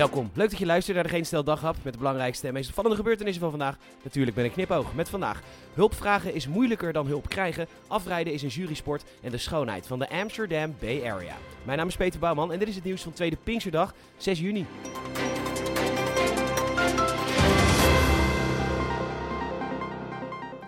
Welkom. Leuk dat je luistert naar de Geen Stel Daghap met de belangrijkste en meest opvallende gebeurtenissen van vandaag. Natuurlijk ben ik knipoog met vandaag. Hulp vragen is moeilijker dan hulp krijgen. Afrijden is een jurysport en de schoonheid van de Amsterdam Bay Area. Mijn naam is Peter Bouwman en dit is het nieuws van tweede Pinksterdag, 6 juni.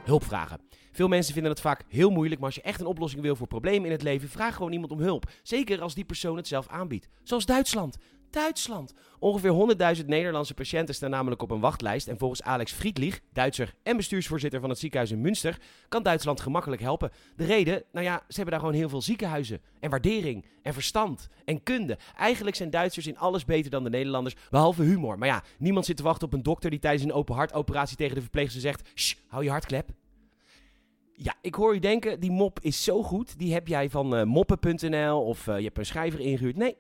Hulp vragen. Veel mensen vinden het vaak heel moeilijk, maar als je echt een oplossing wil voor problemen in het leven, vraag gewoon iemand om hulp. Zeker als die persoon het zelf aanbiedt. Zoals Duitsland. Duitsland. Ongeveer 100.000 Nederlandse patiënten staan namelijk op een wachtlijst. En volgens Alex Friedlich, Duitser en bestuursvoorzitter van het ziekenhuis in Münster, kan Duitsland gemakkelijk helpen. De reden? Nou ja, ze hebben daar gewoon heel veel ziekenhuizen. En waardering. En verstand. En kunde. Eigenlijk zijn Duitsers in alles beter dan de Nederlanders, behalve humor. Maar ja, niemand zit te wachten op een dokter die tijdens een open hartoperatie tegen de verpleegster zegt: Shh, hou je hartklep. Ja, ik hoor u denken, die mop is zo goed. Die heb jij van uh, moppen.nl of uh, je hebt een schrijver ingehuurd. Nee,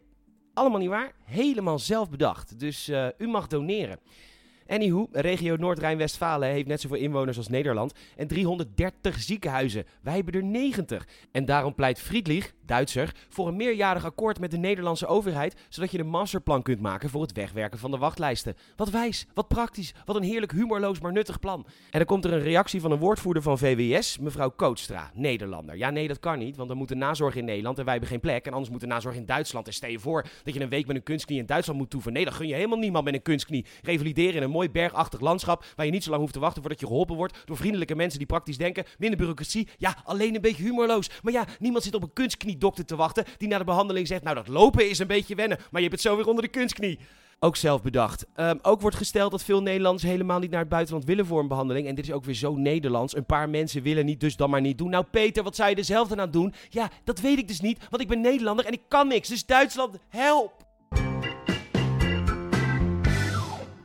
allemaal niet waar. Helemaal zelf bedacht. Dus uh, u mag doneren. Anywho, regio Noord-Rijn-Westfalen heeft net zoveel inwoners als Nederland en 330 ziekenhuizen. Wij hebben er 90. En daarom pleit Friedlich, Duitser, voor een meerjarig akkoord met de Nederlandse overheid, zodat je een masterplan kunt maken voor het wegwerken van de wachtlijsten. Wat wijs, wat praktisch, wat een heerlijk humorloos maar nuttig plan. En dan komt er een reactie van een woordvoerder van VWS, mevrouw Kootstra, Nederlander. Ja, nee, dat kan niet, want dan moet de nazorg in Nederland en wij hebben geen plek. En anders moet de nazorg in Duitsland. En stel je voor dat je een week met een kunstknie in Duitsland moet toeven. Nee, dan gun je helemaal niemand met een kunstknie. Revalideren in een mooi bergachtig landschap waar je niet zo lang hoeft te wachten voordat je geholpen wordt door vriendelijke mensen die praktisch denken. Minder bureaucratie. Ja, alleen een beetje humorloos. Maar ja, niemand zit op een kunstkniedokter te wachten die na de behandeling zegt: Nou, dat lopen is een beetje wennen, maar je hebt het zo weer onder de kunstknie. Ook zelf bedacht. Um, ook wordt gesteld dat veel Nederlanders helemaal niet naar het buitenland willen voor een behandeling. En dit is ook weer zo Nederlands. Een paar mensen willen niet, dus dan maar niet doen. Nou, Peter, wat zou je er zelf aan doen? Ja, dat weet ik dus niet, want ik ben Nederlander en ik kan niks. Dus Duitsland, help!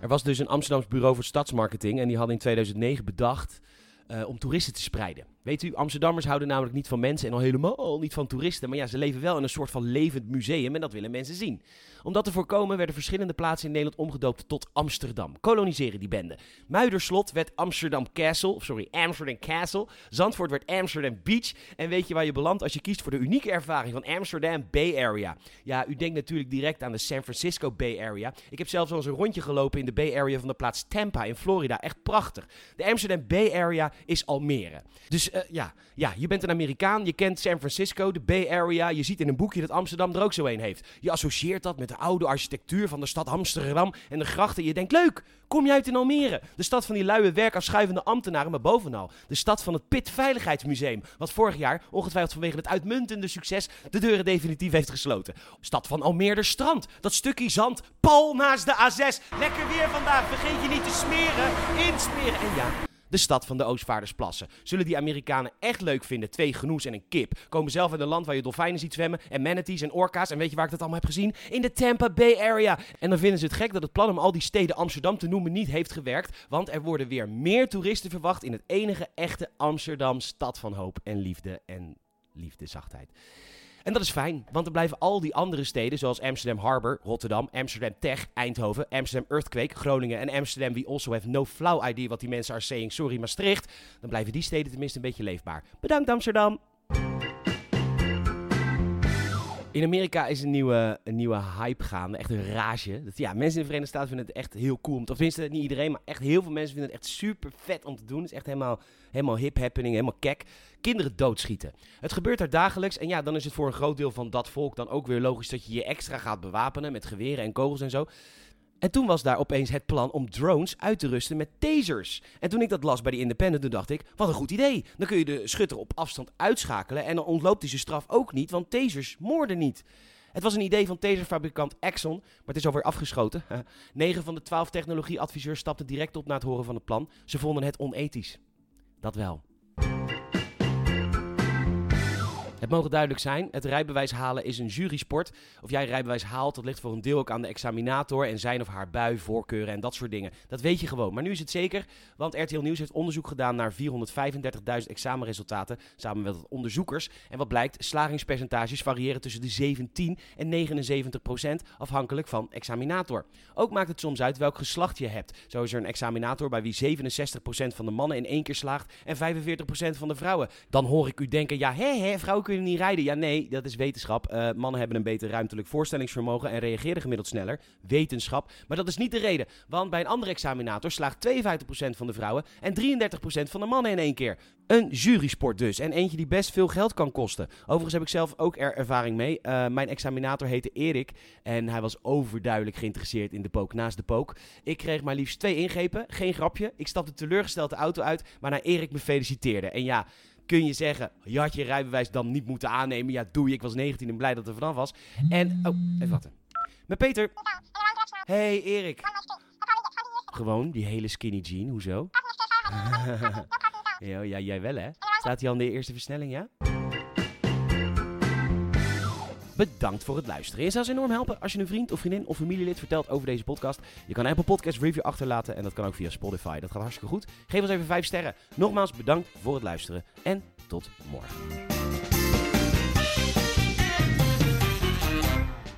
Er was dus een Amsterdams bureau voor stadsmarketing en die had in 2009 bedacht uh, om toeristen te spreiden. Weet u, Amsterdammers houden namelijk niet van mensen en al helemaal niet van toeristen. Maar ja, ze leven wel in een soort van levend museum en dat willen mensen zien. Om dat te voorkomen werden verschillende plaatsen in Nederland omgedoopt tot Amsterdam. Koloniseren die bende. Muiderslot werd Amsterdam Castle, sorry, Amsterdam Castle. Zandvoort werd Amsterdam Beach. En weet je waar je belandt als je kiest voor de unieke ervaring van Amsterdam Bay Area? Ja, u denkt natuurlijk direct aan de San Francisco Bay Area. Ik heb zelfs al eens een rondje gelopen in de Bay Area van de plaats Tampa in Florida. Echt prachtig. De Amsterdam Bay Area is Almere. Dus uh, ja, ja, je bent een Amerikaan, je kent San Francisco, de Bay Area. Je ziet in een boekje dat Amsterdam er ook zo een heeft. Je associeert dat met de oude architectuur van de stad Amsterdam en de grachten. Je denkt, leuk, kom je uit in Almere? De stad van die luie werkafschuivende ambtenaren, maar bovenal de stad van het Pit Veiligheidsmuseum. Wat vorig jaar, ongetwijfeld vanwege het uitmuntende succes, de deuren definitief heeft gesloten. Stad van Almere Strand, dat stukje zand, pal naast de A6. Lekker weer vandaag, vergeet je niet te smeren, insmeren. En ja, de stad van de Oostvaardersplassen. Zullen die Amerikanen echt leuk vinden, twee genoes en een kip? Komen zelf uit een land waar je dolfijnen ziet zwemmen en manatees en orka's. En weet je waar ik dat allemaal heb gezien? In de Tampa Bay Area. En dan vinden ze het gek dat het plan om al die steden Amsterdam te noemen niet heeft gewerkt. Want er worden weer meer toeristen verwacht in het enige echte Amsterdam, stad van hoop en liefde en liefde, zachtheid. En dat is fijn, want er blijven al die andere steden, zoals Amsterdam Harbor, Rotterdam, Amsterdam Tech, Eindhoven, Amsterdam Earthquake, Groningen en Amsterdam We Also Have No Flow Idea wat die mensen are saying, sorry Maastricht. Dan blijven die steden tenminste een beetje leefbaar. Bedankt Amsterdam! In Amerika is een nieuwe, een nieuwe hype gaande, echt een rage. Dat, ja, mensen in de Verenigde Staten vinden het echt heel cool. Om, of tenminste, niet iedereen, maar echt heel veel mensen vinden het echt super vet om te doen. Het is echt helemaal, helemaal hip happening, helemaal kek. Kinderen doodschieten. Het gebeurt daar dagelijks en ja, dan is het voor een groot deel van dat volk dan ook weer logisch dat je je extra gaat bewapenen met geweren en kogels en zo. En toen was daar opeens het plan om drones uit te rusten met tasers. En toen ik dat las bij de Independent, dacht ik, wat een goed idee. Dan kun je de schutter op afstand uitschakelen en dan ontloopt hij zijn straf ook niet, want tasers moorden niet. Het was een idee van taserfabrikant Exxon, maar het is alweer afgeschoten. 9 van de 12 technologieadviseurs stapten direct op na het horen van het plan. Ze vonden het onethisch. Dat wel. Het mogen duidelijk zijn, het rijbewijs halen is een jurysport. Of jij rijbewijs haalt, dat ligt voor een deel ook aan de examinator en zijn of haar bui, voorkeuren en dat soort dingen. Dat weet je gewoon. Maar nu is het zeker, want RTL Nieuws heeft onderzoek gedaan naar 435.000 examenresultaten samen met onderzoekers. En wat blijkt, slagingspercentages variëren tussen de 17 en 79 procent afhankelijk van examinator. Ook maakt het soms uit welk geslacht je hebt. Zo is er een examinator bij wie 67 procent van de mannen in één keer slaagt en 45 procent van de vrouwen. Dan hoor ik u denken, ja hè hè, vrouwen kunnen niet rijden. Ja, nee, dat is wetenschap. Uh, mannen hebben een beter ruimtelijk voorstellingsvermogen en reageren gemiddeld sneller. Wetenschap. Maar dat is niet de reden. Want bij een andere examinator slaagt 52% van de vrouwen en 33% van de mannen in één keer. Een jurysport dus. En eentje die best veel geld kan kosten. Overigens heb ik zelf ook er ervaring mee. Uh, mijn examinator heette Erik. En hij was overduidelijk geïnteresseerd in de pook naast de pook. Ik kreeg maar liefst twee ingrepen. Geen grapje. Ik stapte teleurgesteld de auto uit. Waarna Erik me feliciteerde. En ja, kun je zeggen, je had je rijbewijs dan niet moeten aannemen. Ja, doe je. Ik was 19 en blij dat er vanaf was. En, oh, even wachten. Met Peter. Hey Erik. Gewoon, die hele skinny jean, hoezo? ja, ja, jij wel hè? Staat hij al in de eerste versnelling, ja? Bedankt voor het luisteren. Je zou ons enorm helpen als je een vriend of vriendin of familielid vertelt over deze podcast. Je kan een Apple Podcast review achterlaten en dat kan ook via Spotify. Dat gaat hartstikke goed. Geef ons even 5 sterren. Nogmaals bedankt voor het luisteren en tot morgen.